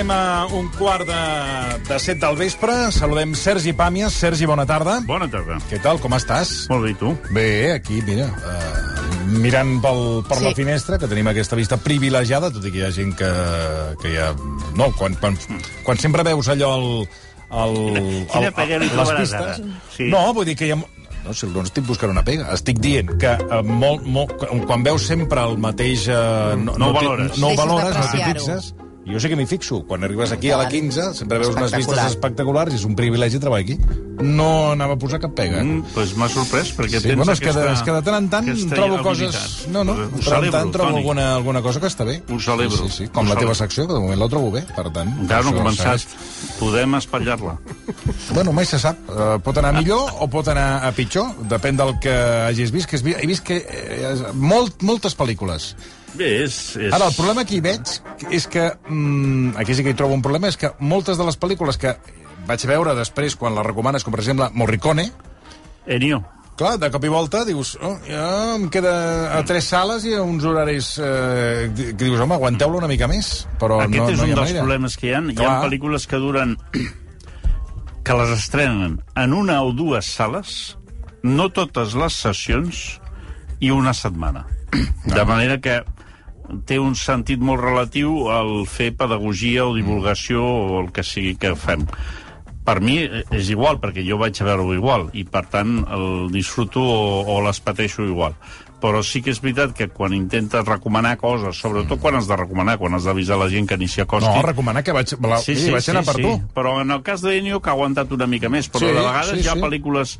Arribarem a un quart de, de set del vespre. Saludem Sergi Pàmies. Sergi, bona tarda. Bona tarda. Què tal, com estàs? Molt bé, tu? Bé, aquí, mira, uh, mirant pel, per sí. la finestra, que tenim aquesta vista privilegiada, tot i que hi ha gent que, que ja... No, quan, quan, quan sempre veus allò al... al, Quina al, pega li les pistes... Sí. No, vull dir que hi ha... No, si no estic buscant una pega. Estic dient que uh, molt, molt, quan veus sempre el mateix... Uh, no, No ho t'hi- valores. No ho Deixes valores, no t'hi fixes. Jo sé que m'hi fixo. Quan arribes aquí a la 15, sempre veus unes vistes Espectacular. espectaculars i és un privilegi treballar aquí. No anava a posar cap pega. Mm, pues m'ha sorprès, perquè Sí, tens bueno, és que, de, aquesta, és que de tant en tant aquesta trobo habilitat. coses... No, no, de tant en tant trobo alguna, alguna cosa que està bé. Ho celebro. Sí, sí, sí. com Ho la teva secció, que de moment la trobo bé, per tant... Encara no ha començat. Podem espatllar-la. Bueno, mai se sap. Uh, pot anar millor o pot anar a pitjor, depèn del que hagis vist. Que has vi- he vist que eh, molt, moltes pel·lícules. Bé, és... és... Ara, el problema que hi veig és que... Mm, aquí sí que hi trobo un problema, és que moltes de les pel·lícules que vaig veure després, quan les recomanes, com per exemple Morricone, Ennio. clar, de cop i volta dius, oh, ja em queda a tres sales i a uns horaris eh, que dius, home, aguanteu-lo una mica més. Però Aquest no, és no un hi ha dels manera. problemes que hi ha. Hi ha Clar. pel·lícules que duren... que les estrenen en una o dues sales, no totes les sessions, i una setmana. De manera que té un sentit molt relatiu al fer pedagogia o divulgació o el que sigui que fem. Per mi és igual, perquè jo vaig a veure-ho igual, i per tant el disfruto o, o les pateixo igual. Però sí que és veritat que quan intentes recomanar coses, sobretot quan has de recomanar, quan has d'avisar la gent que ni s'hi acosti... No, recomanar que vaig, la, sí, sí, vaig anar per tu. Però en el cas d'Ennio, que ha aguantat una mica més, però Sí, de vegades sí, hi ha sí. pel·lícules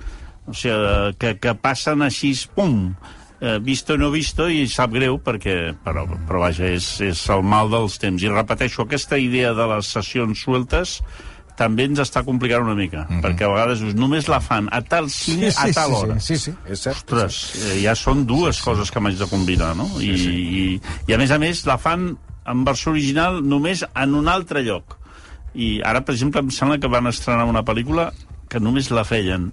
o sigui, que, que passen així, pum, eh, visto no visto, i sap greu, perquè, però, però vaja, és, és el mal dels temps. I repeteixo, aquesta idea de les sessions sueltes també ens està complicant una mica, perquè a vegades dius, només la fan a tal cine, a tal hora. Mhm. Sí, sí, sí, és cert. Ostres, eh, ja són dues sí, sí. coses que m'haig de combinar, no? I, i, I a més a més la fan en versió original només en un altre lloc. I ara, per exemple, em sembla que van estrenar una pel·lícula que només la feien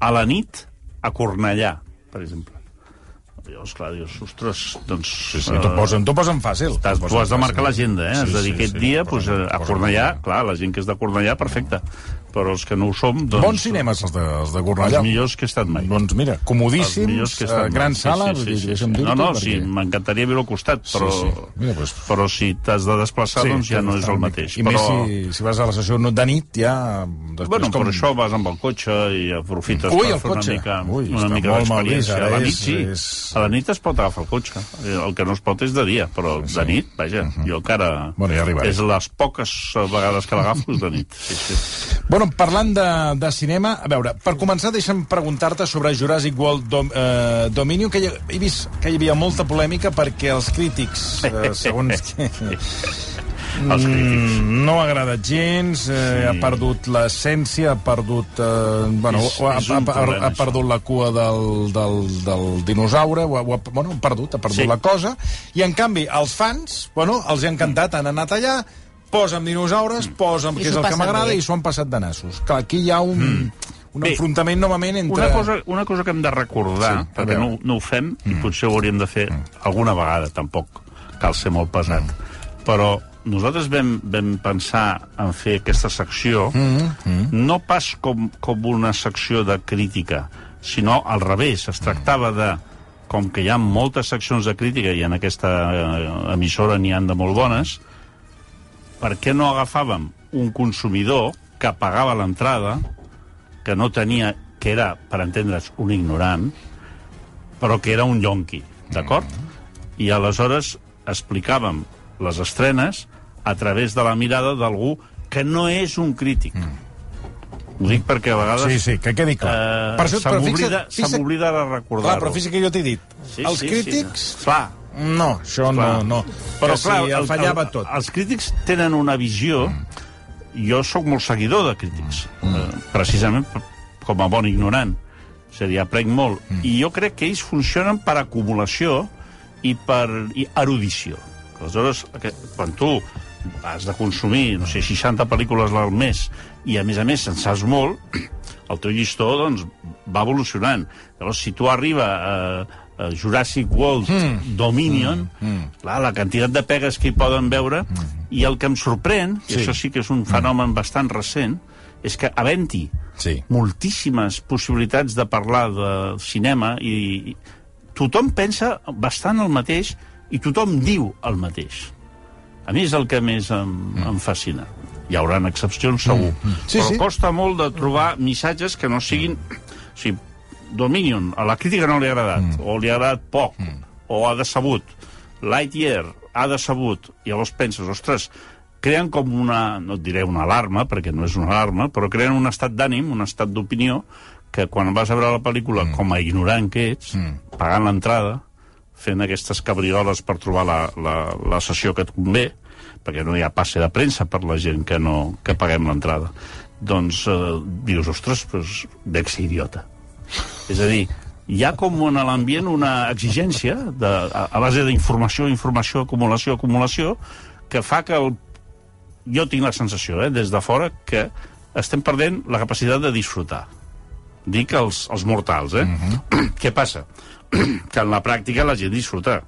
a la nit a Cornellà, per exemple. Llavors, clar, dius, ostres, doncs... Sí, sí, t'ho posen, posen fàcil. T'ho tu has de marcar l'agenda, eh? Sí, has de dir sí, aquest sí, dia, doncs, a Cornellà, clar, la gent que és de Cornellà, perfecte. Però els que no ho som, doncs... Bons cinemes, els de, els de Cornellà. Els millors que he estat mai. Doncs mira, comodíssims, que eh, estan gran sí, sala, sí, sí, sí, sí. No, no, perquè- sí, m'encantaria viure al costat, però, Sí, sí. Mira, doncs- però si t'has de desplaçar, Sí, doncs ja no és el mateix. I però... més si, si vas a la sessió no- de nit, ja... Després Bueno, com... per això vas amb el cotxe i aprofites Ui, per fer una mica, Ui, una mica d'experiència. A la nit sí, és- a la nit es pot agafar el cotxe. Eh, El que no es pot és de dia, però de nit, vaja, jo encara... Mhm. Bueno, ja arribaré. És les poques vegades que l'agafo és de nit. Sí, sí. Bueno, parlant de, de cinema, a veure, per començar deixa'm preguntar-te sobre Jurassic World Dom, eh, Dominion, que hi, he vist que hi havia molta polèmica perquè els crítics, eh, segons que... Els crítics. Mm, no ha agradat gens, eh, Sí. ha perdut l'essència, ha perdut... Eh, bueno, És- ha, és ha, ha, ha perdut la cua del, del, del dinosaure, ho ha, ho ha, bueno, ha perdut, ha perdut Sí. la cosa, i en canvi els fans, bueno, els ha encantat, han anat allà, posa'm dinosaures, posa'm, I que és el que m'agrada, i s'ho han passat de nassos. Clar, aquí hi ha un, mm. un Bé, enfrontament novament entre... Una cosa, una cosa que hem de recordar, Sí, perquè no, no ho fem, mm. i potser ho hauríem de fer alguna vegada, tampoc cal ser molt pesat. Mm. Però nosaltres vam, vam pensar en fer aquesta secció mm. no pas com, com una secció de crítica, sinó al revés. Es tractava de, com que hi ha moltes seccions de crítica i en aquesta eh, emissora n'hi han de molt bones, per què no agafàvem un consumidor que pagava l'entrada, que no tenia, que era, per entendre's, un ignorant, però que era un yonqui, d'acord? I aleshores explicàvem les estrenes a través de la mirada d'algú que no és un crític. Ho dic perquè a vegades... Sí, sí, que quedi clar. Eh, Per això- se m'oblida de Clar, recordar-ho. però fixa que jo t'he dit. Sí, els sí, crítics... Sí. Clar, No, això clar. no, no. Però, que clar, si el, fallava el, tot. Els crítics tenen una visió... Jo sóc molt seguidor de crítics, Mm. eh, precisament com a bon ignorant. És a dir, aprenc molt. Mm. I jo crec que ells funcionen per acumulació i per i erudició. Aleshores, quan tu has de consumir, no sé, 60 pel·lícules al mes i, a més a més, en saps molt, el teu llistó doncs, va evolucionant. Llavors, si tu arriba a, a Jurassic World mm. Dominion, mm. Mm. Clar, la quantitat de pegues que hi poden veure, mm. i el que em sorprèn, i Sí. això sí que és un fenomen bastant recent, és que havent-hi Sí. moltíssimes possibilitats de parlar de cinema i, i tothom pensa bastant el mateix i tothom diu el mateix. A mi és el que més em, em fascina. Hi haurà excepcions, segur. Mm. Sí, Però sí. costa molt de trobar missatges que no siguin... O sigui, Dominion, a la crítica no li ha agradat, Mm. o li ha agradat poc, o ha decebut. Lightyear ha decebut. I llavors penses, ostres, creen com una, no et diré una alarma, perquè no és una alarma, però creen un estat d'ànim, un estat d'opinió, que quan vas a veure la pel·lícula, mm. com a ignorant que ets, mm. pagant l'entrada, fent aquestes cabrioles per trobar la, la, la sessió que et convé, perquè no hi ha passe de premsa per la gent que, no, que paguem l'entrada, doncs eh, dius, ostres, doncs, ser idiota. És a dir, hi ha com en l'ambient una exigència de, a, a base d'informació, informació, acumulació, acumulació, que fa que el, jo tinc la sensació, eh, des de fora, que estem perdent la capacitat de disfrutar. Dic els, els mortals, eh? Mm -hmm. Què passa? que en la pràctica la gent disfruta.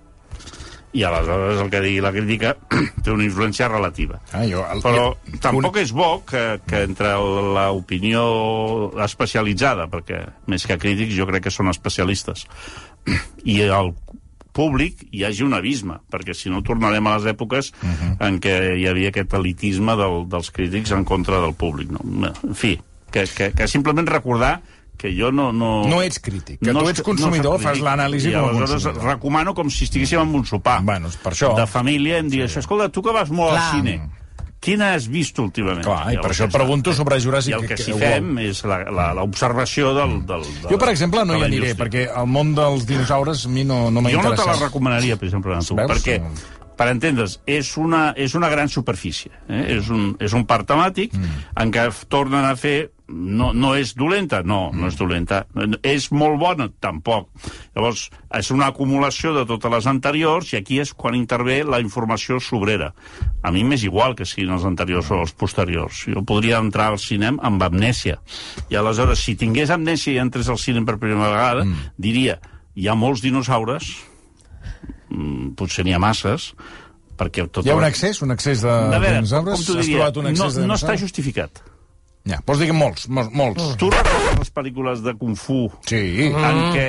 I aleshores el que digui la crítica té una influència relativa. Ah, jo, el, Però jo, tampoc és bo que, que entre l'opinió especialitzada, perquè més que crítics jo crec que són especialistes, i el públic hi hagi un abisme, perquè si no tornarem a les èpoques uh -huh. en què hi havia aquest elitisme del, dels crítics en contra del públic. No? En fi, que, que, que simplement recordar que jo no... No, No ets crític, que tu soc- ets consumidor, soc fas l'anàlisi I com a consumidor. recomano com si estiguéssim en un sopar. Bueno, és per això. De família, em dius, escolta, tu que vas molt Clar. al cine, quina has vist últimament? Clar, i per Llavors, això et pregunto sobre Jurassic I el que si World. fem és la- la- l'observació del, del, de, Jo, per exemple, no hi aniré, indústria. perquè el món dels dinosaures a mi no, no m'ha Jo no te la recomanaria, per exemple, a tu, Veus? perquè, per entendre's, és una, és una gran superfície. Eh? És, un, és un parc temàtic mm. en què tornen a fer... No, no és dolenta? No, no és dolenta. És molt bona? Tampoc. Llavors, és una acumulació de totes les anteriors i aquí és quan intervé la informació sobrera. A mi m'és igual que siguin els anteriors o els posteriors. Jo podria entrar al cinema amb amnèsia. I aleshores, si tingués amnèsia i entrés al cinema per primera vegada, mm. diria, hi ha molts dinosaures, mm, potser n'hi ha masses, perquè tot... Hi ha un excés, un excés de, a veure, dinosaures? com t'ho Has diria, trobat un no, excés de no està justificat. Ja, vols dir que molts, molts, molts. Tu recordes les pel·lícules de Kung Fu Sí. en què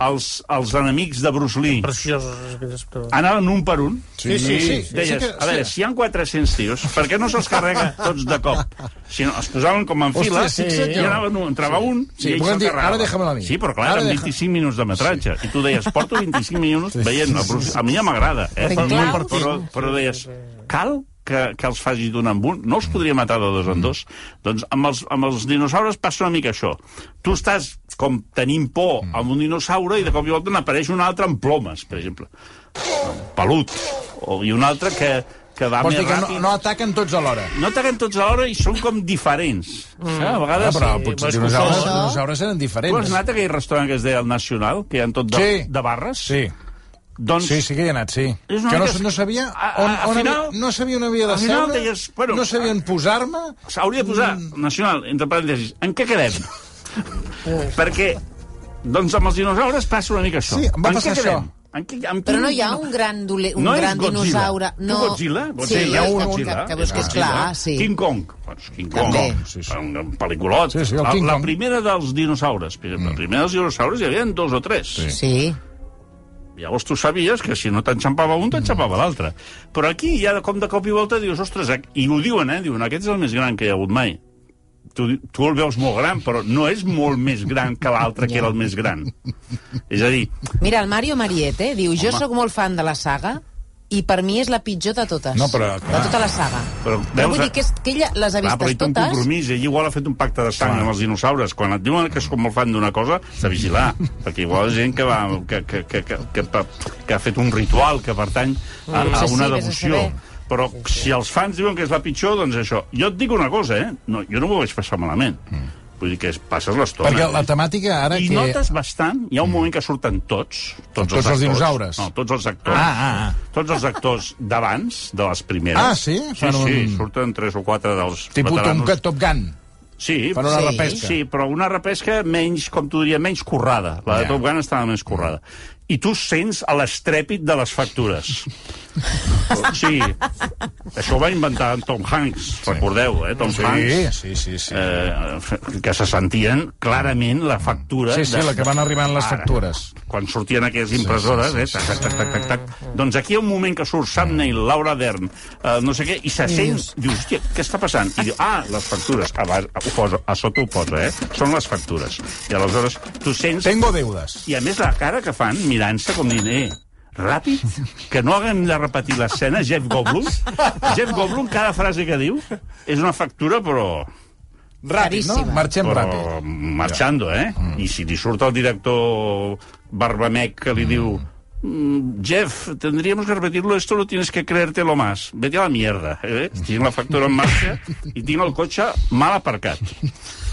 els, els enemics de Bruce Lee Preciosos, però... anaven un per un? Sí, sí, sí. Deies, que- a veure, si hi ha 400 tios, per què no se'ls carrega tots de cop? Si no, es posaven com en fila Hòstia, sí, i anaven un, entrava un Sí, i ells podem se'l dir, carregaven. ara déjamelo a mi. Sí, però clar, Ara eren deja- 25 minuts de metratge. I tu deies, porto 25 minuts veient el Bruce... A mi ja m'agrada, eh? Però, claus. però, però deies, cal que, que els faci d'un en un? No els podria matar de dos en dos? Doncs amb els, amb els dinosaures passa una mica això. Tu estàs com tenint por amb un dinosaure i de cop i volta n'apareix un altre amb plomes, per exemple. Pelut. O, I un altre que, que va Vols més dir que no, ràpid. no ataquen tots alhora? No ataquen tots alhora i són com diferents. Mm. A Ah, vegades... però Sí, potser vols dinosaures, dinosaures eren Tu has diferents. anat a aquell restaurant que es deia el Nacional, que hi ha tot de, Sí. de barres? Sí, Doncs sí, sí que hi he anat, sí. És Que no, no sabia A- a- on, on final- havia, no sabia on havia de seure, deies, bueno, no sabien posar-me... s'hauria de posar Nacional, entre parèntesis. En què quedem? Perquè, doncs amb els dinosaures passa una mica això. Sí, em va en passar això. quedem? En què, en Però no hi ha un gran, dole, un no gran és Godzilla. dinosaure. No. Godzilla? Godzilla, sí, hi ha un, que, que, que veus que és Godzilla. clar, sí. King Kong. Doncs King Kong. També. Sí, sí. Un, un pel·liculot. Sí, sí, la, la primera dels dinosaures. Per exemple, La primera dels dinosaures hi havia dos o tres. Sí. Sí. Llavors tu sabies que si no t'enxampava un, t'enxampava l'altre. Però aquí ja com de cop i volta dius, ostres, i ho diuen, eh? Diuen, aquest és el més gran que hi ha hagut mai. Tu, tu el veus molt gran, però no és molt més gran que l'altre que era el més gran. És a dir, Mira, el Mario Mariette diu, jo sóc molt fan de la saga i per mi és la pitjor de totes. No, però, De clar. tota la saga. Però Però veus, vull dir que, és, que ella les ha Clar, però vistes hi té un totes. compromís, ell igual ha fet un pacte de sang Clar. amb els dinosaures. Quan et diuen que és com molt fan d'una cosa, s'ha de vigilar, perquè igual ha gent que, va, que, que, que, que, que, que ha fet un ritual que pertany a, Mm, a una devoció. Però si els fans diuen que és la pitjor, doncs això. Jo et dic una cosa, eh? No, jo no m'ho vaig passar malament. Vull dir que es, passes l'estona. Perquè la temàtica ara I que... notes bastant, hi ha un moment que surten tots, tots, Tots els actors. dinosaures? No, tots els actors. Ah, ah, ah. Tots els actors d'abans, de les primeres. Ah, sí? Sí, Fan un- sí, surten tres o quatre dels Tipus veteranos. Top Gun. Sí, Fan una Sí. repesca. Sí, però una repesca menys, com tu diria, menys currada. La de Ja. Top Gun estava més currada. I tu sents a l'estrèpit de les factures. Sí, això ho va inventar en Tom Hanks, recordeu, eh? Tom Sí, Hanks. sí, sí, sí. Eh, que se sentien clarament la factura... Sí, sí, la que van arribant les Ara, factures. Quan sortien aquelles impressores, sí, sí, eh? Tac, tac, tac, tac, tac. Doncs aquí hi ha un moment que surt Sam Neill, Laura Dern, eh, no sé què, i se sent... Dius, hòstia, què està passant? I diu, ah, les factures. A, ho posa, a sota ho posa, eh? Són les factures. I aleshores tu sents... Tengo deudes. I a més la cara que fan mirant-se com dient, eh, ràpid, que no haguem de repetir l'escena, Jeff Goldblum. Jeff Goldblum, cada frase que diu és una factura, però... Ràpid, no? Marxem però ràpid. marxando, eh? Mm. I si li surt el director Barbamec que li diu "Mm, Jeff, tendríamos que repetirlo, esto lo tienes que creértelo más. Vete a la mierda, eh? Tinc la factura en marxa i tinc el cotxe mal aparcat.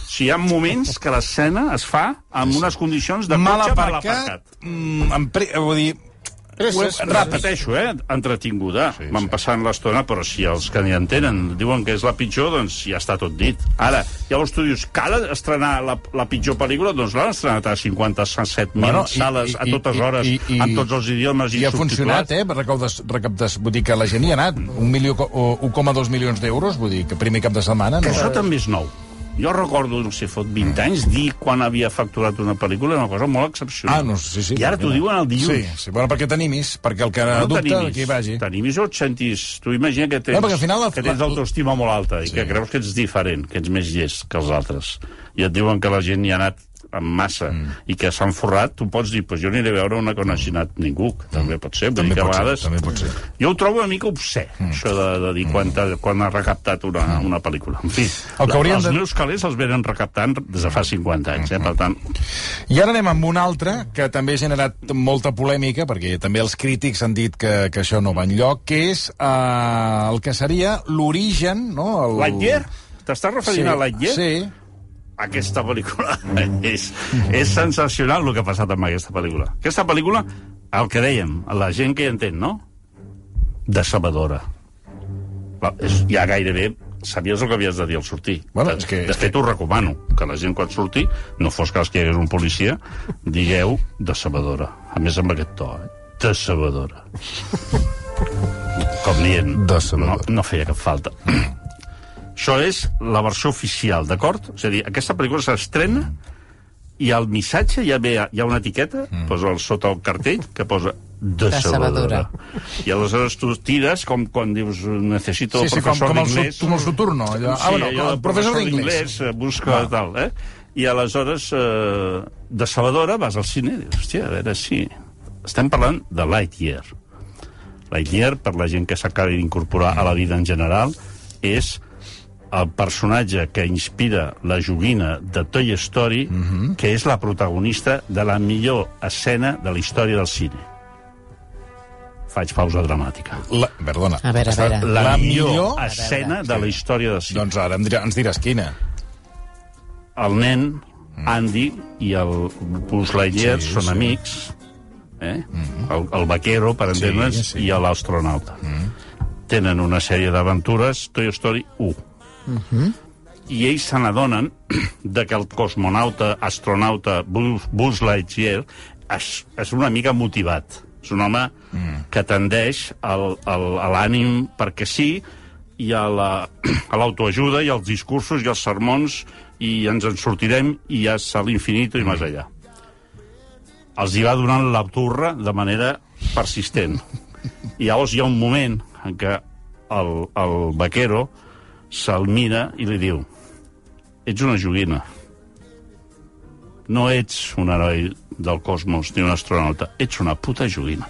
Si hi ha moments que l'escena es fa amb unes condicions de Mal cotxe mal aparcat, aparcat. mm, pre... vull dir... Presses, Ràpid. Repeteixo, eh? Entretinguda. Sí, Van passant l'estona, però si els que n'hi entenen diuen que és la pitjor, doncs ja està tot dit. Ara, llavors tu dius, cal estrenar la, la pitjor pel·lícula? Doncs l'han estrenat a 57.000 Bueno, i- sales, i- a totes i- hores, i- i- en tots els idiomes i, I ha funcionat, eh? Recaptes, recaptes, vull dir que la gent hi ha anat. Un milió, co- o 1,2 milions d'euros, vull dir que primer cap de setmana... Que No? això també és nou. Jo recordo, no sé, fot 20 anys, dir quan havia facturat una pel·lícula una cosa molt excepcional. Ah, no, sí, sí. I ara t'ho diuen el dilluns. Sí, sí, bueno, perquè t'animis, perquè el que no dubta, t'animis. aquí vagi. T'animis o et sentis... Tu imagina que tens, No, al final la- que tens l'autoestima molt alta i Sí. que creus que ets diferent, que ets més llest que els altres. I et diuen que la gent hi ha anat en massa mm. i que s'han forrat, tu pots dir, pues jo aniré a veure una que no hagi anat ningú, que també pot ser. També dir pot ser, vegades... també pot ser. Jo ho trobo una mica obscè, mm. això de, de dir quan, ha, quan ha recaptat una, una pel·lícula. En fi, El que els de- meus calés els venen recaptant des de fa 50 anys, eh? per tant... I ara anem amb un altre que també ha generat molta polèmica, perquè també els crítics han dit que, que això no va enlloc, que és eh, el que seria l'origen... No? El... T'estàs referint Sí, a Lightyear? sí. Aquesta pel·lícula és, és sensacional el que ha passat amb aquesta pel·lícula. Aquesta pel·lícula, el que dèiem, la gent que hi entén, no? Decebedora. És, ja gairebé sabies el que havies de dir al sortir. Bueno, és que- de fet, ho recomano, que la gent quan surti, no fos cas que hi hagués un policia, digueu decebedora. A més, amb aquest to, eh? Decebedora. Com dient, no, no feia cap falta. Això és la versió oficial, d'acord? És a dir, aquesta pel·lícula s'estrena i al missatge ja ve, hi ha una etiqueta, mm. posa el, sota el cartell, que posa decebedora. I aleshores tu tires com quan dius necessito Sí, sí, com, professor com el, su- d'inglès. com el Soturno. Allò. Sí, ah, bueno, allò el de professor d'inglès. eh, busca Ah. tal, eh? I aleshores, eh, decebedora, vas al cine i dius, hòstia, a veure si... Estem parlant de Lightyear. Lightyear, per la gent que s'acabi d'incorporar a la vida en general, és el personatge que inspira la joguina de Toy Story, mm -hmm. que és la protagonista de la millor escena de la història del cine. Faig pausa dramàtica. La, perdona. A veure, a veure. La, La millor, millor escena de la història del cine. Doncs ara em dirà, ens diràs quina. el nen, Andy i el Buzz Lightyear Sí, són sí. amics, eh? el, el vaquero, per entendre'ns, Sí, sí, sí. sí. i l'astronauta. Mm. Tenen una sèrie d'aventures, Toy Story 1. Mm -hmm. I ells se n'adonen de que el cosmonauta, astronauta Buzz, Lightyear és, és una mica motivat. És un home mm. que tendeix al, al, a l'ànim perquè sí i a la- a l'autoajuda la, i als discursos i als sermons i ens en sortirem i ja és a l'infinit i més allà. Els hi va donant la turra de manera persistent. I llavors hi ha un moment en què el, el vaquero se'l mira i li diu ets una joguina. No ets un heroi del cosmos ni un astronauta, ets una puta joguina.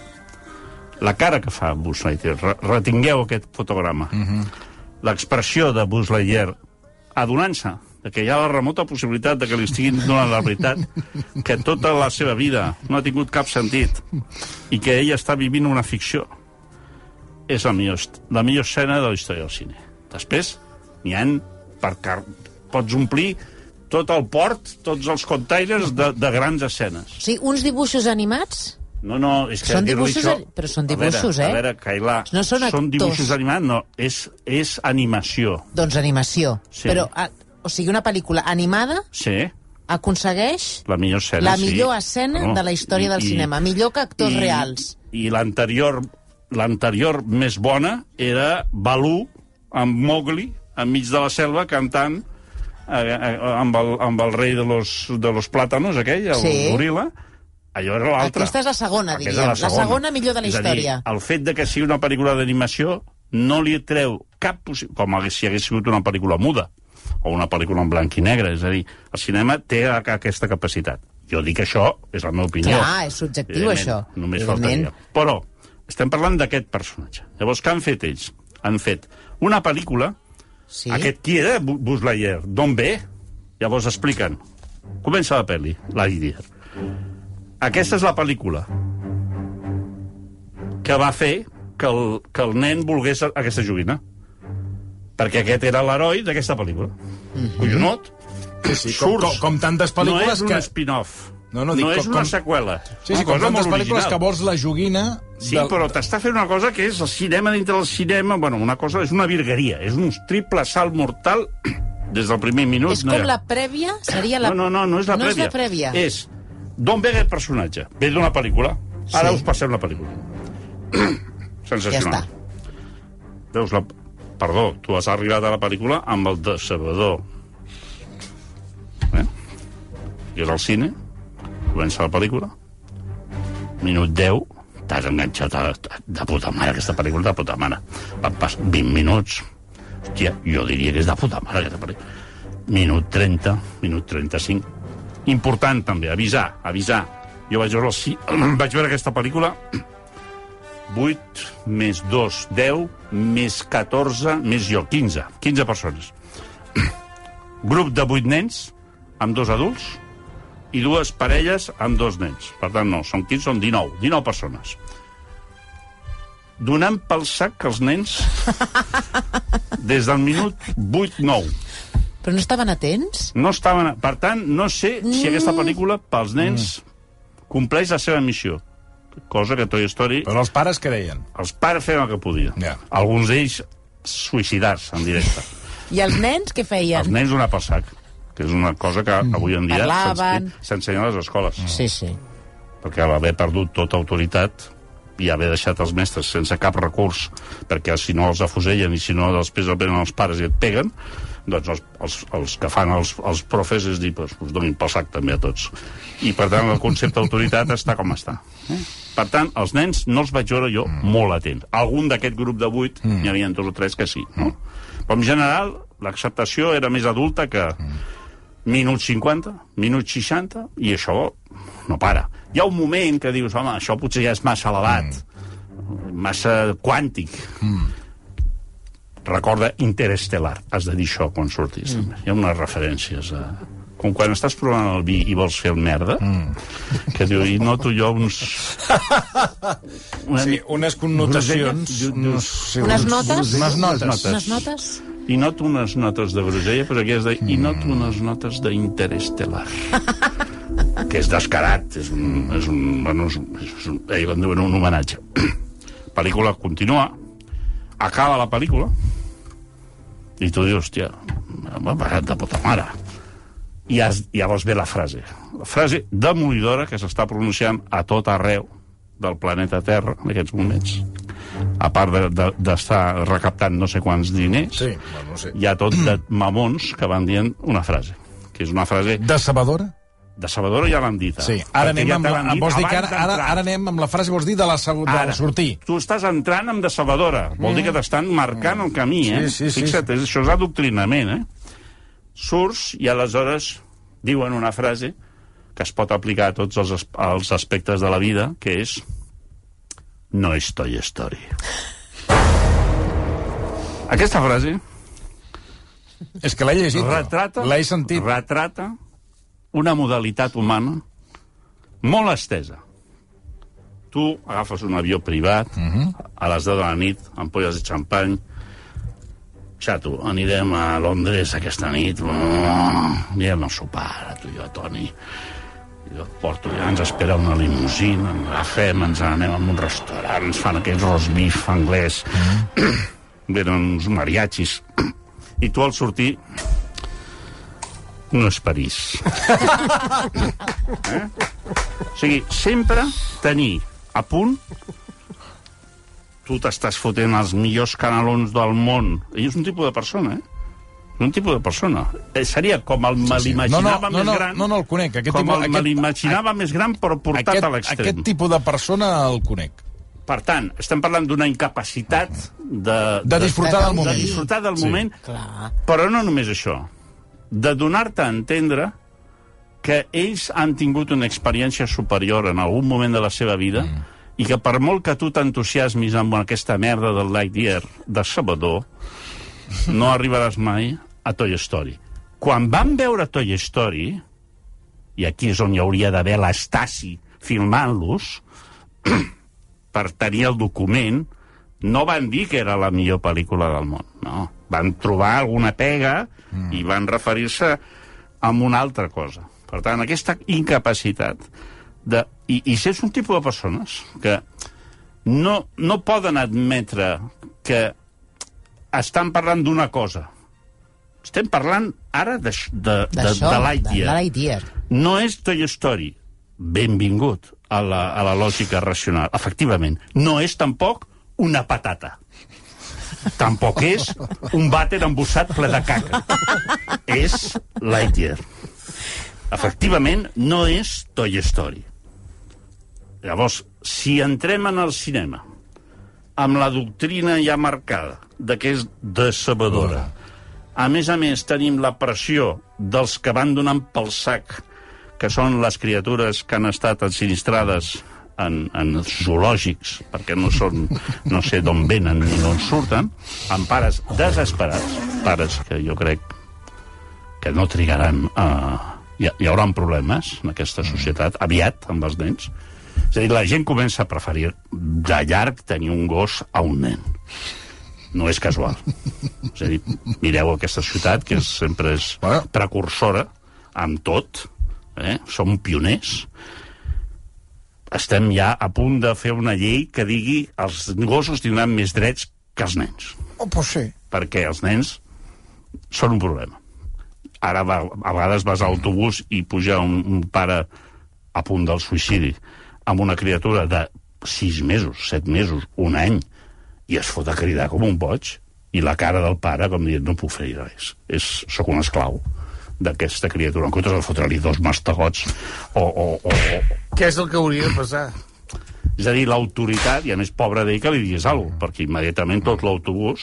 La cara que fa Buzz Lightyear, re retingueu aquest fotograma. Uh -huh. L'expressió de Buzz Lightyear adonant-se de que hi ha la remota possibilitat de que li estiguin donant la veritat, que tota la seva vida no ha tingut cap sentit i que ell està vivint una ficció. És la millor, la millor escena de la història del cine. Després, n'hi han per car... Pots omplir tot el port, tots els containers de, de grans escenes. O sigui, uns dibuixos animats... No, no, és que Són dibuixos, això... però són A dibuixos, veure, eh? A veure, Cailà, No són actors. són dibuixos animats, no, és, és animació. Doncs animació. Sí. Però, a, o sigui, una pel·lícula animada Sí, aconsegueix la millor escena, la sí. millor escena No, de la història del cinema. Millor que actors i, reals. I l'anterior l'anterior més bona era Balú, amb Mowgli, enmig de la selva, cantant eh, eh, amb, el, amb el rei de los, de los plàtanos, aquell, el Sí. goril·la. Allò era l'altra. Aquesta és la segona, diríem. és La segona millor de la És a dir, història. el fet de que sigui una pel·lícula d'animació no li treu cap possibilitat, com si hagués sigut una pel·lícula muda o una pel·lícula en blanc i negre. És a dir, el cinema té aquesta capacitat. Jo dic això, és la meva opinió. Clar, és subjectiu, això. Només faltaria. Però estem parlant d'aquest personatge. Llavors, què han fet ells? Han fet una pel·lícula Sí. aquest qui era Bu- Buzz Lightyear? D'on ve? Llavors expliquen. Comença la pel·li, Lightyear. Aquesta és la pel·lícula que va fer que el, que el nen volgués aquesta joguina. Perquè aquest era l'heroi d'aquesta pel·lícula. Mm -hmm. Collonot. Sí, sí, com, com, com tantes no pel·lícules és un que... spin-off. No, No, no, dic, no és com- una seqüela. Sí, sí, com tantes pel·lícules que vols la joguina... Sí, però t'està fent una cosa que és el cinema dintre del cinema, bueno, una cosa, és una virgueria, és un triple salt mortal des del primer minut. És no com ha- la prèvia? Seria la... No, no, no, no és la no prèvia. és la prèvia. És d'on ve aquest personatge? Ve d'una pel·lícula. Ara Sí. us passem la pel·lícula. Sensacional. Ja està. Veus la... Perdó, tu has arribat a la pel·lícula amb el decebedor. Eh? I és al cine, comença la pel·lícula, minut 10, t'has enganxat a, de puta mare, aquesta pel·lícula de puta mare. Van passar 20 minuts. Hòstia, jo diria que és de puta mare, aquesta pel·lícula. Minut 30, minut 35. Important, també, avisar, avisar. Jo vaig veure, ci- vaig veure aquesta pel·lícula 8 més 2, 10, més 14, més jo, 15. 15 persones. Grup de 8 nens, amb dos adults, i dues parelles amb dos nens. Per tant, no, són 15, són 19. 19 persones. Donant pel sac els nens, des del minut 8-9, Però no estaven atents? no estaven... Per tant, no sé si aquesta pel·lícula, pels nens, compleix la seva missió. Cosa que Toy Story Però els pares què deien? els pares feien el que podien. Ja. Alguns d'ells suïcidar-se en directe. I els nens què feien? Els nens donar pel sac, que és una cosa que avui en dia Parlaven. s'ensenya a les escoles. Sí, sí. Perquè al haver perdut tota autoritat i haver deixat els mestres sense cap recurs, perquè si no els afusellen i si no després el venen els pares i et peguen, doncs els, els, els que fan els, els profes és dir, pues, us donin pel sac també a tots. I per tant el concepte d'autoritat està com està. Eh? Per tant, els nens no els vaig veure jo mm. molt atents. Algun d'aquest grup de vuit, mm. n'hi havia dos o tres que sí. No? Però en general, l'acceptació era més adulta que minut 50, minut 60, i això no para. Hi ha un moment que dius, home, això potser ja és massa elevat, mm. massa quàntic. Mm. Recorda Interestel·lar, has de dir això quan surtis. Mm. Hi ha unes referències a... Com quan estàs provant el vi i vols fer el merda, mm. que diu, i noto jo uns... Una, Sí, unes connotacions... No, dius- sí, Unes uns- notes? Unes notes. notes. Unes notes? I noto unes notes de grosella, però aquí has de... I noto unes notes d'interestel·lar. que és descarat, és un... És un, bueno, és un, és un ell en diuen un homenatge. pel·lícula continua, acaba la pel·lícula, i tu dius, hòstia, m'ha pagat de puta mare. I has, llavors ve la frase. La frase demolidora que s'està pronunciant a tot arreu del planeta Terra en aquests moments. A part de- de- d'estar de, recaptant no sé quants diners, Sí, bueno, no sé. hi ha tot de mamons que van dient una frase, que és una frase Decebedora? decebedora, ja l'han dit. Sí. Ara anem, ja amb la, vols dir que ara, ara, ara anem amb la frase, vols dir, de la, de la sortir. Tu estàs entrant amb decebedora. Vol dir que t'estan marcant el camí, eh? Sí, sí, sí. Fixa't, és- això és adoctrinament, eh? Surts i aleshores diuen una frase que es pot aplicar a tots els, els aspectes de la vida, que és no és Toy Story. Aquesta frase És que l'he llegit. retrata, L'he sentit. retrata una modalitat humana molt estesa. Tu agafes un avió privat, uh Mhm. -huh. a les 10 de la nit, ampolles de xampany, xato, anirem a Londres aquesta nit, anirem a sopar, tu i jo, Toni. Jo et porto, ja ens espera una limusina, ens agafem, ens anem a un restaurant, ens fan aquell roast beef anglès, venen uns mariachis, i tu al sortir no és París. eh? O sigui, sempre tenir a punt tu t'estàs fotent els millors canalons del món. Ell és un tipus de persona, eh? Un tipus de persona. Eh, seria com el me l'imaginava No, no, no, més no, gran... no, no el conec. Aquest com tipus- el me aquest- l'imaginava més gran, però portat Aquest, a l'extrem. aquest tipus de persona el conec. Per tant, estem parlant d'una incapacitat de... De disfrutar del moment. De disfrutar del Sí. moment, Clar. però no només això. De donar-te a entendre que ells han tingut una experiència superior en algun moment de la seva vida mm. i que per molt que tu t'entusiasmis amb aquesta merda del Lightyear de Sabador, no arribaràs mai a Toy Story. Quan van veure Toy Story, i aquí és on hi hauria d'haver l'Estasi filmant-los, per tenir el document, no van dir que era la millor pel·lícula del món, no. Van trobar alguna pega mm. i van referir-se a una altra cosa. Per tant, aquesta incapacitat de... I, i si és un tipus de persones que no, no poden admetre que estan parlant d'una cosa. Estem parlant ara de, de, de, de de Lightyear. Lightyear. No és Toy Story. Benvingut a la, a la lògica racional. Efectivament, no és tampoc una patata. Tampoc és un vàter embossat ple de caca. És Lightyear. Efectivament, no és Toy Story. Llavors, si entrem en el cinema amb la doctrina ja marcada de que és decebedora, a més a més tenim la pressió dels que van donant pel sac, que són les criatures que han estat ensinistrades en, en zoològics, perquè no són, no sé d'on venen ni d'on surten, amb pares desesperats, pares que jo crec que no trigaran a... Hi, hi haurà problemes en aquesta societat, aviat, amb els nens. És a dir, la gent comença a preferir de llarg tenir un gos a un nen. No és casual. És a dir, mireu aquesta ciutat, que és, sempre és Bueno. precursora amb tot, eh? som pioners, estem ja a punt de fer una llei que digui els gossos tindran més drets que els nens, Oh, pues sí. perquè els nens són un problema. Ara va, a vegades vas a l'autobús i puja un, un pare a punt del suïcidi amb una criatura de 6 mesos, 7 mesos, un any, i es fot a cridar com un boig, i la cara del pare com dient, no puc fer res, és, sóc un esclau d'aquesta criatura, en comptes de fotre-li dos mastegots o, o, o, o, Què és el que hauria de passar? és a dir, l'autoritat, i a més, pobre d'ell que li digués alguna cosa, perquè immediatament tot l'autobús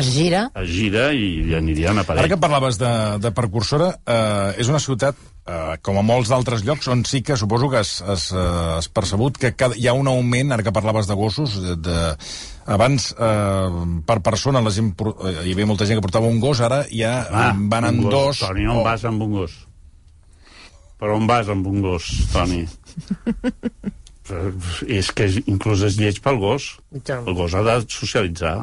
Es gira. es gira i li anirien a Ara parell. que parlaves de, de precursora, eh, és una ciutat, eh, com a molts d'altres llocs, on sí que suposo que has, has, eh, has percebut que cada, hi ha un augment, ara que parlaves de gossos, de, de, abans eh, per persona la gent, por- eh, hi havia molta gent que portava un gos, ara ja Ah, van en gos. dos. Toni, on o- vas amb un gos? Per on vas amb un gos, Toni? És que inclús és lleig pel gos. El gos ha de socialitzar.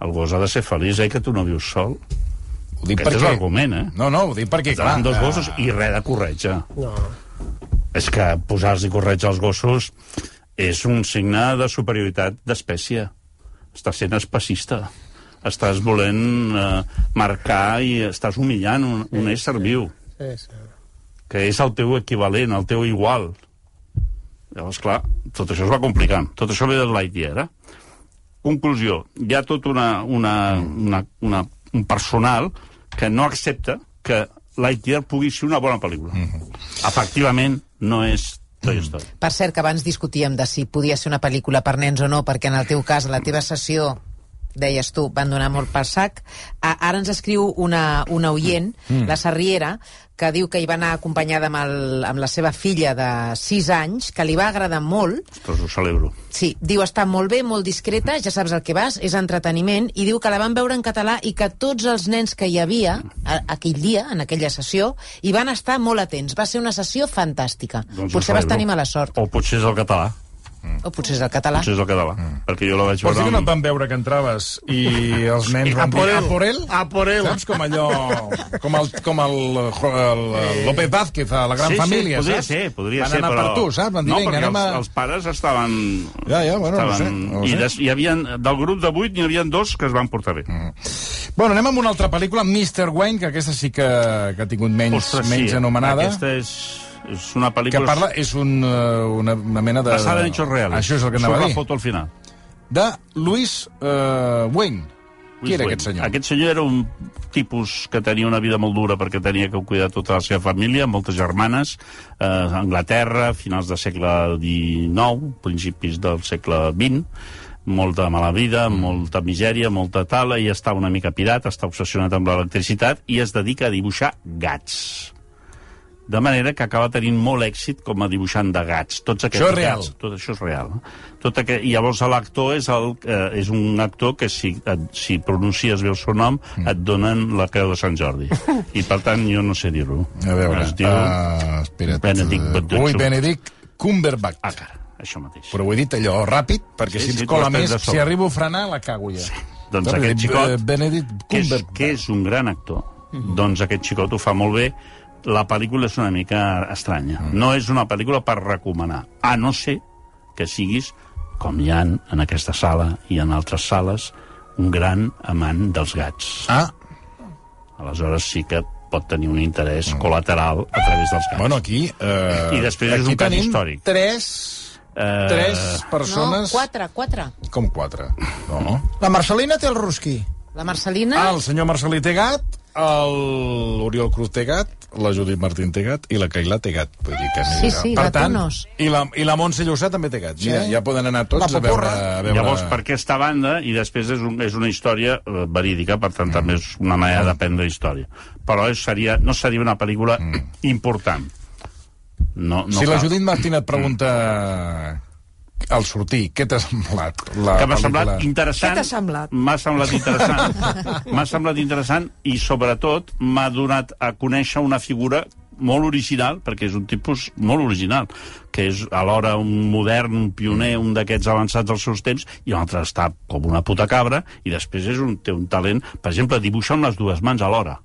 El gos ha de ser feliç, eh, que tu no vius sol. Ho dic Aquest és perquè... l'argument, eh? No, no, ho dic perquè, clar... Dos eh, gossos i res de corretja. No. És que posar-los corretja als gossos és un signe de superioritat d'espècie. Estàs sent especista. Estàs volent eh, marcar i estàs humillant un, un ésser viu, Sí, sí. que és el teu equivalent, el teu igual. Llavors, clar, tot això es va complicant. Tot això ve del Lightyear, eh? Conclusió, hi ha tot una, una, una, una, un personal que no accepta que Lightyear pugui ser una bona pel·lícula. Efectivament, no és Toy Story. Per cert, que abans discutíem de si podia ser una pel·lícula per nens o no, perquè en el teu cas, a la teva sessió, deies tu, van donar molt per sac. A, ara ens escriu una, una oient, mm. la Sarriera, que diu que hi va anar acompanyada amb, el, amb la seva filla de 6 anys, que li va agradar molt. Ostres, ho celebro. Sí, diu està molt bé, molt discreta, ja saps el que vas, és entreteniment, i diu que la van veure en català i que tots els nens que hi havia a, aquell dia, en aquella sessió, hi van estar molt atents. Va ser una sessió fantàstica. Doncs potser vas tenir mala sort. O potser és el català. O potser és el català. Potser és el català. Perquè jo la vaig Vols dir veure... que no et van veure que entraves i els nens van dir a por él? A por él. Saps? Com allò... Com el, com el, el, el López Vázquez a la Gran sí, Família, sí, podria saps? ser, podria van ser, anar però... per tu, saps? Van dir, no, vinga, perquè anem a... els, els pares estaven... Ja, ja, bueno, no estaven... sé, no ho I des, hi havia, del grup de vuit n'hi havia dos que es van portar bé. Mm. Bueno, anem amb una altra pel·lícula, Mr. Wayne, que aquesta sí que, que ha tingut menys, menys anomenada. Aquesta és, és una pel·lícula... que parla, és un, eh, una, una mena de... basada en hechos reales. Això és el que anava a la dir. foto al final. De Louis uh, Wayne. Qui Louis era Wayne. aquest senyor? Aquest senyor era un tipus que tenia una vida molt dura perquè tenia que cuidar tota la seva família, moltes germanes, eh, a Anglaterra, finals del segle XIX, principis del segle XX, molta mala vida, Mm. molta misèria, molta tala, i està una mica pirat, està obsessionat amb l'electricitat i es dedica a dibuixar gats. De manera que acaba tenint molt èxit com a dibuixant de gats. Tots aquests Això és real. Gats, tot això és real. Tot aquest, I llavors l'actor és, el, eh, és un actor que si, et, si pronuncies bé el seu nom Mm. et donen la creu de Sant Jordi. I per tant jo no sé dir-ho. A veure, Es diu... uh, espera't. Benedict Uh, Cumberbatch. Ui, Benedict Cumberbatch. Ah, cara, això mateix. Però ho he dit allò ràpid, perquè Sí, si sí, ens cola més, si arribo a frenar, la cago ja. Doncs Saps? aquest Eh, xicot, Benedict que és, que és un gran actor, doncs aquest xicot ho fa molt bé. La pel·lícula és una mica estranya. No és una pel·lícula per recomanar, a no ser que siguis, com hi ha en aquesta sala i en altres sales, un gran amant dels gats. Ah, Aleshores sí que pot tenir un interès col·lateral a través dels gats. bueno, aquí... Uh, I després és aquí un cas tenim històric. Tres, Eh, tres No, persones... quatre, quatre. Com quatre? No. La Marcelina té el rusqui. La Marcelina... Ah, el senyor Marcelí té gat, l'Oriol Cruz té gat, la Judit Martín té gat i la Cailà té gat. Vull dir que Sí, sí, per tant, gatunos. i la, i la Montse Llussà també té gat. Mira, ja poden anar tots La a veure, a veure... Llavors, per aquesta banda, i després és, un, és una història eh, verídica, per tant, també és una manera d'aprendre història. Però és, seria, no seria una pel·lícula important. No, no si la cal. Judit Martín et pregunta al sortir, què t'ha semblat la que m'ha semblat interessant. Què t'ha semblat? M'ha semblat interessant. m'ha semblat interessant i, sobretot, m'ha donat a conèixer una figura molt original, perquè és un tipus molt original, que és alhora un modern, un pioner, un d'aquests avançats dels seus temps, i l'altre està com una puta cabra, i després és un, té un talent, per exemple, dibuixar amb les dues mans alhora.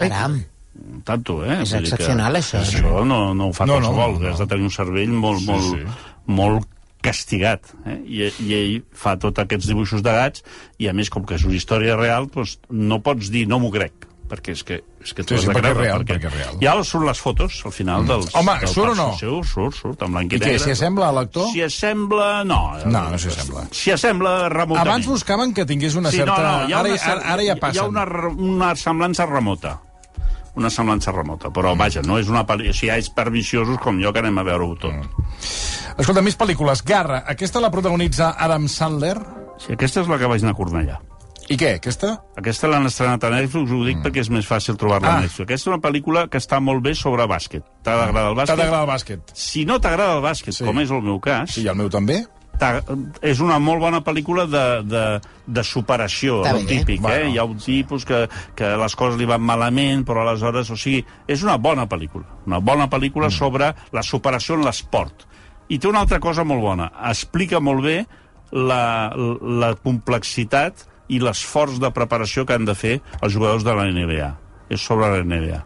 Caram. Un tanto, eh? És dir que excepcional, això. Això no, no ho fa No, no, no, qualsevol, no, no. has de tenir un cervell molt, molt, sí. molt castigat. Eh? I, I ell fa tots aquests dibuixos de gats, i a més, com que és una història real, doncs no pots dir no m'ho crec, perquè és que, és que t'ho Sí, has sí, de perquè és creure, real, perquè és real. Ja surt les fotos, al final, dels... Home, del surt o no? perso- Surt, surt, en blanc i, I què, negre. s'hi assembla a l'actor? S'hi assembla... No. No, no s'hi assembla. S'hi assembla remotament. Abans buscaven que tingués una Sí, certa... no, no, hi ha ara, una, ara, ara ja Hi passen. ha una, una semblança remota una semblança remota, però vaja, no és una pel·lícula... Si hi ha és per viciosos com jo que anem a veure-ho tot. Mm. Escolta, més pel·lícules. Garra, aquesta la protagonitza Adam Sandler. Sí, aquesta és la que vaig anar a Cornellà. I què, aquesta? Aquesta l'han estrenat a Netflix, ho dic perquè és més fàcil trobar-la Ah. a Netflix. Aquesta és una pel·lícula que està molt bé sobre bàsquet. T'ha d'agradar el T'ha bàsquet? d'agradar el bàsquet. Si no t'agrada el bàsquet, Sí. com és el meu cas, Sí, i el meu també. És una molt bona pel·lícula de, de, de superació, Està el bé. típic, Bueno. eh? Hi ha un tipus que, que les coses li van malament, però aleshores, o sigui, és una bona pel·lícula. Una bona pel·lícula mm. sobre la superació en l'esport. I té una altra cosa molt bona. Explica molt bé la, la complexitat i l'esforç de preparació que han de fer els jugadors de la NBA. És sobre la NBA.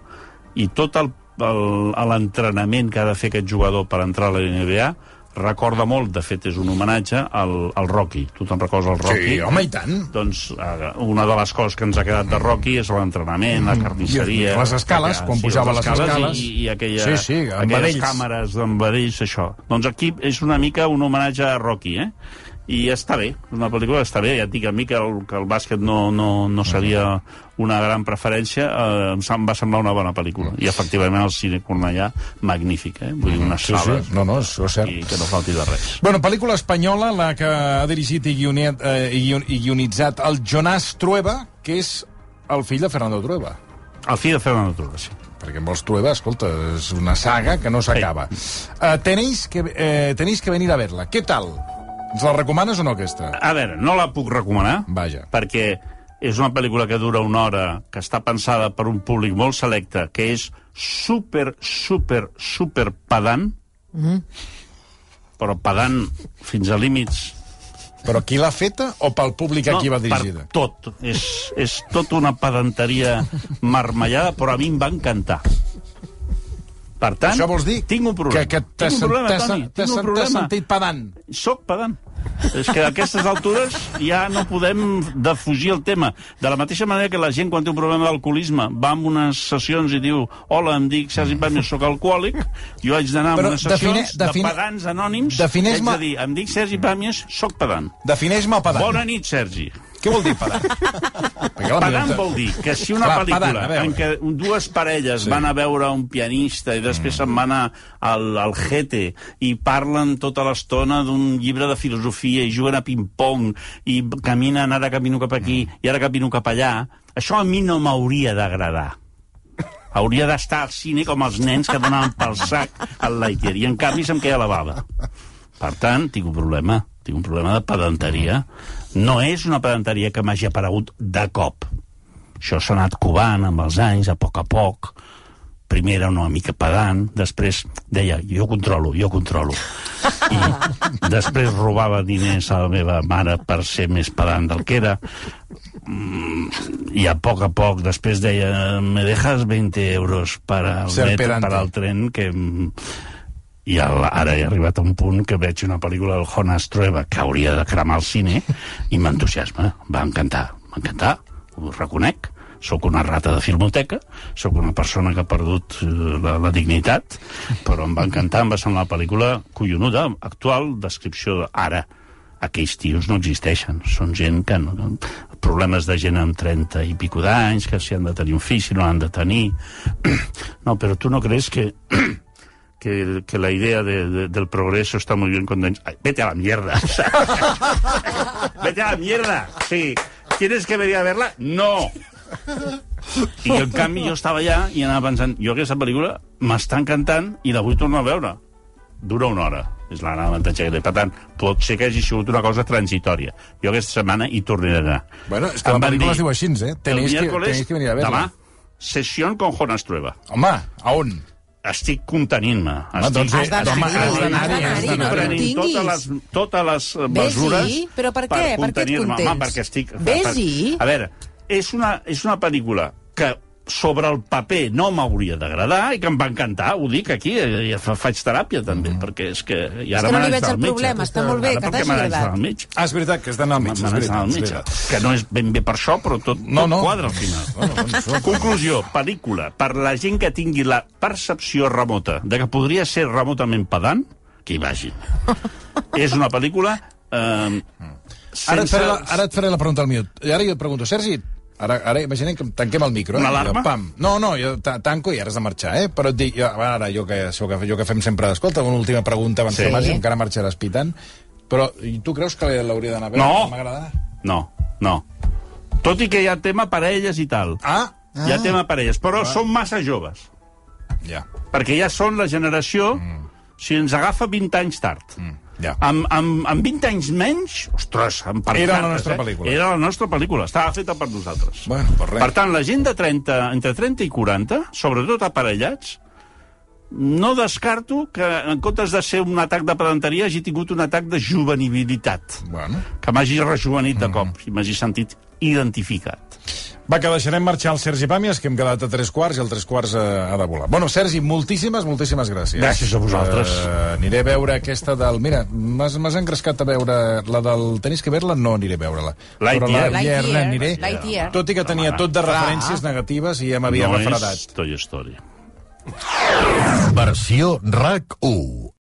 I tot l'entrenament que ha de fer aquest jugador per entrar a la NBA recorda molt, de fet és un homenatge al, al Rocky. Tu te'n recordes el Rocky? Sí, home, i tant. Doncs eh, una de les coses que ens ha quedat de Rocky és l'entrenament, la carnisseria... I les escales, quan pujava les escales. I, i aquella, Sí, sí, aquelles vedells. càmeres d'envedells, això. Doncs aquí és una mica un homenatge a Rocky, eh? I està bé, una pel·lícula està bé, ja et dic a mi que el, que el bàsquet no, no, no seria una gran preferència, eh, em va semblar una bona pel·lícula, i efectivament el cine Cornellà, magnífic, eh? vull dir, unes Sí, sales sí, no, no, és, és cert. i que no falti de res. Bueno, pel·lícula espanyola, la que ha dirigit i, guioniat, eh, i guion- i guionitzat el Jonàs Trueba, que és el fill de Fernando Trueba. El fill de Fernando Trueba, sí. Perquè amb els Trueba, escolta, és una saga que no s'acaba. Eh, tenéis, que, eh, tenéis que venir a verla. Què tal? Ens la recomanes o no, aquesta? A veure, no la puc recomanar, Vaja. perquè és una pel·lícula que dura una hora, que està pensada per un públic molt selecte, que és super, super, super pedant, però pedant fins a límits Però qui l'ha feta o pel públic a qui va dirigida? Per tot. És, és tot una pedanteria marmellada, però a mi em va encantar. Per tant, Això vols dir tinc un problema. que, que t'has tinc un problema, t'has- Toni, t'has- tinc un t'has problema. sentit pedant. Soc pedant. És que a aquestes altures ja no podem defugir el tema. De la mateixa manera que la gent, quan té un problema d'alcoholisme, va a unes sessions i diu hola, em dic Sergi Pàmies, sóc alcohòlic, jo haig d'anar a unes define- sessions define- de pedants anònims defineix-me- i haig de dir, em dic Sergi Pàmies, sóc pedant. Defineix-me pedant. Bona nit, Sergi. Què vol dir pedant? Pedant vol dir que si una Clar, pel·lícula pedant, a en què dues parelles Sí. van a veure un pianista i després mm. se'n van anar al, al Gete i parlen tota l'estona d'un llibre de filosofia i juguen a ping-pong i caminen, ara camino cap aquí mm. i ara camino cap allà, això a mi no m'hauria d'agradar. Hauria d'estar al cine com els nens que donaven pel sac al Lightyear i en canvi se'm queia la bava. Per tant, tinc un problema. Tinc un problema de pedanteria. No és una pedanteria que m'hagi aparegut de cop. Això s'ha anat covant amb els anys, a poc a poc. Primer era una mica pedant, després deia, jo controlo, jo controlo. I després robava diners a la meva mare per ser més pedant del que era. Mm, I a poc a poc, després deia, me dejas 20 euros para el, Ser metro, el tren, que... i el, ara he arribat a un punt que veig una pel·lícula del Jonas Trueba que hauria de cremar al cine i m'entusiasma, va encantar, m'encantar, ho reconec, sóc una rata de filmoteca, sóc una persona que ha perdut eh, la, la dignitat, però em va encantar, em va semblar una pel·lícula collonuda, actual, descripció de- ara. Aquells tios no existeixen, són gent que no, problemes de gent amb 30 i pico d'anys, que si han de tenir un fill, si no han de tenir... No, però tu no crees que que, que la idea de- de- del progreso está muy bien condensada. Vete a la mierda. Vete a la mierda. Sí. ¿Quieres que venir a verla? No. I en canvi jo estava allà i anava pensant, jo aquesta pel·lícula m'està encantant i la vull tornar a veure. Dura una hora, és la gran avantatge que té. Per tant, pot ser que hagi sigut una cosa transitòria. Jo aquesta setmana hi tornaré a anar. Bueno, és que la Em van pel·lícula dir, es diu així, eh? Tenéis que, tenéis que venir a verla. Demà, sessió con Jonas Trueba. Home, a on? Estic contenint-me. Estic, doncs, Has d'anar-hi, has has d'anar-hi, d'anar-hi, has no d'anar-hi. prenent totes les, totes les eh, mesures però per què? Per què et contenir-me. Home, contents? perquè estic... Vés-hi. A veure, és una, és una pel·lícula que sobre el paper no m'hauria d'agradar i que em va encantar, ho dic aquí, eh, ja fa, faig teràpia també, perquè és que... I ara que no li veig el metge. problema, està molt bé, que t'hagi agradat. metge. Ah, és veritat, que has d'anar al Me metge, és n'haig d'anar al és metge. Que no és ben bé per això, però tot, No, tot no. quadra al final. Bueno, Conclusió, pel·lícula, per la gent que tingui la percepció remota de que podria ser remotament pedant, que hi vagi. És una pel·lícula... Eh, Ara et, faré la, ara et faré la pregunta al minut. I ara jo et pregunto, Sergi, ara, ara imaginem que tanquem el micro. Una eh? alarma? Jo, Pam. No, no, jo ta- tanco i ara has de marxar, eh? Però et dic, jo, ara, jo que, això que, jo que fem sempre, escolta, una última pregunta abans Sí. que marxi, encara marxaràs pitant, però i tu creus que l'hauria d'anar a veure? No. M'agrada? No, no. Tot i que hi ha tema parelles i tal. Ah, Hi ha tema parelles, però són massa joves. ja. Perquè ja són la generació... Si ens agafa 20 anys tard. Mm, ja. Amb, amb, amb 20 anys menys, ostres, amb Era la nostra eh? pel·lícula. Era la nostra pel·lícula, estava feta per nosaltres. Bueno, pues res. Per tant, la gent de 30, entre 30 i 40, sobretot aparellats, no descarto que, en comptes de ser un atac de pedanteria, hagi tingut un atac de juvenilitat. Bueno. Que m'hagi rejuvenit Mm. de cop i m'hagi sentit identificat. Va, que deixarem marxar el Sergi Pàmies, que hem quedat a tres quarts i el tres quarts eh, ha de volar. Bueno, Sergi, moltíssimes, moltíssimes gràcies. Gràcies a vosaltres. Eh, aniré a veure aquesta del... Mira, m'has engrescat a veure la del... Tenis que veure-la? No aniré a veure-la. Lightyear. Però la Lightyear, Lightyear aniré. Lightyear. Tot i que tenia tot de referències negatives i ja m'havia no refredat. és Toy Story. Versió RAC 1.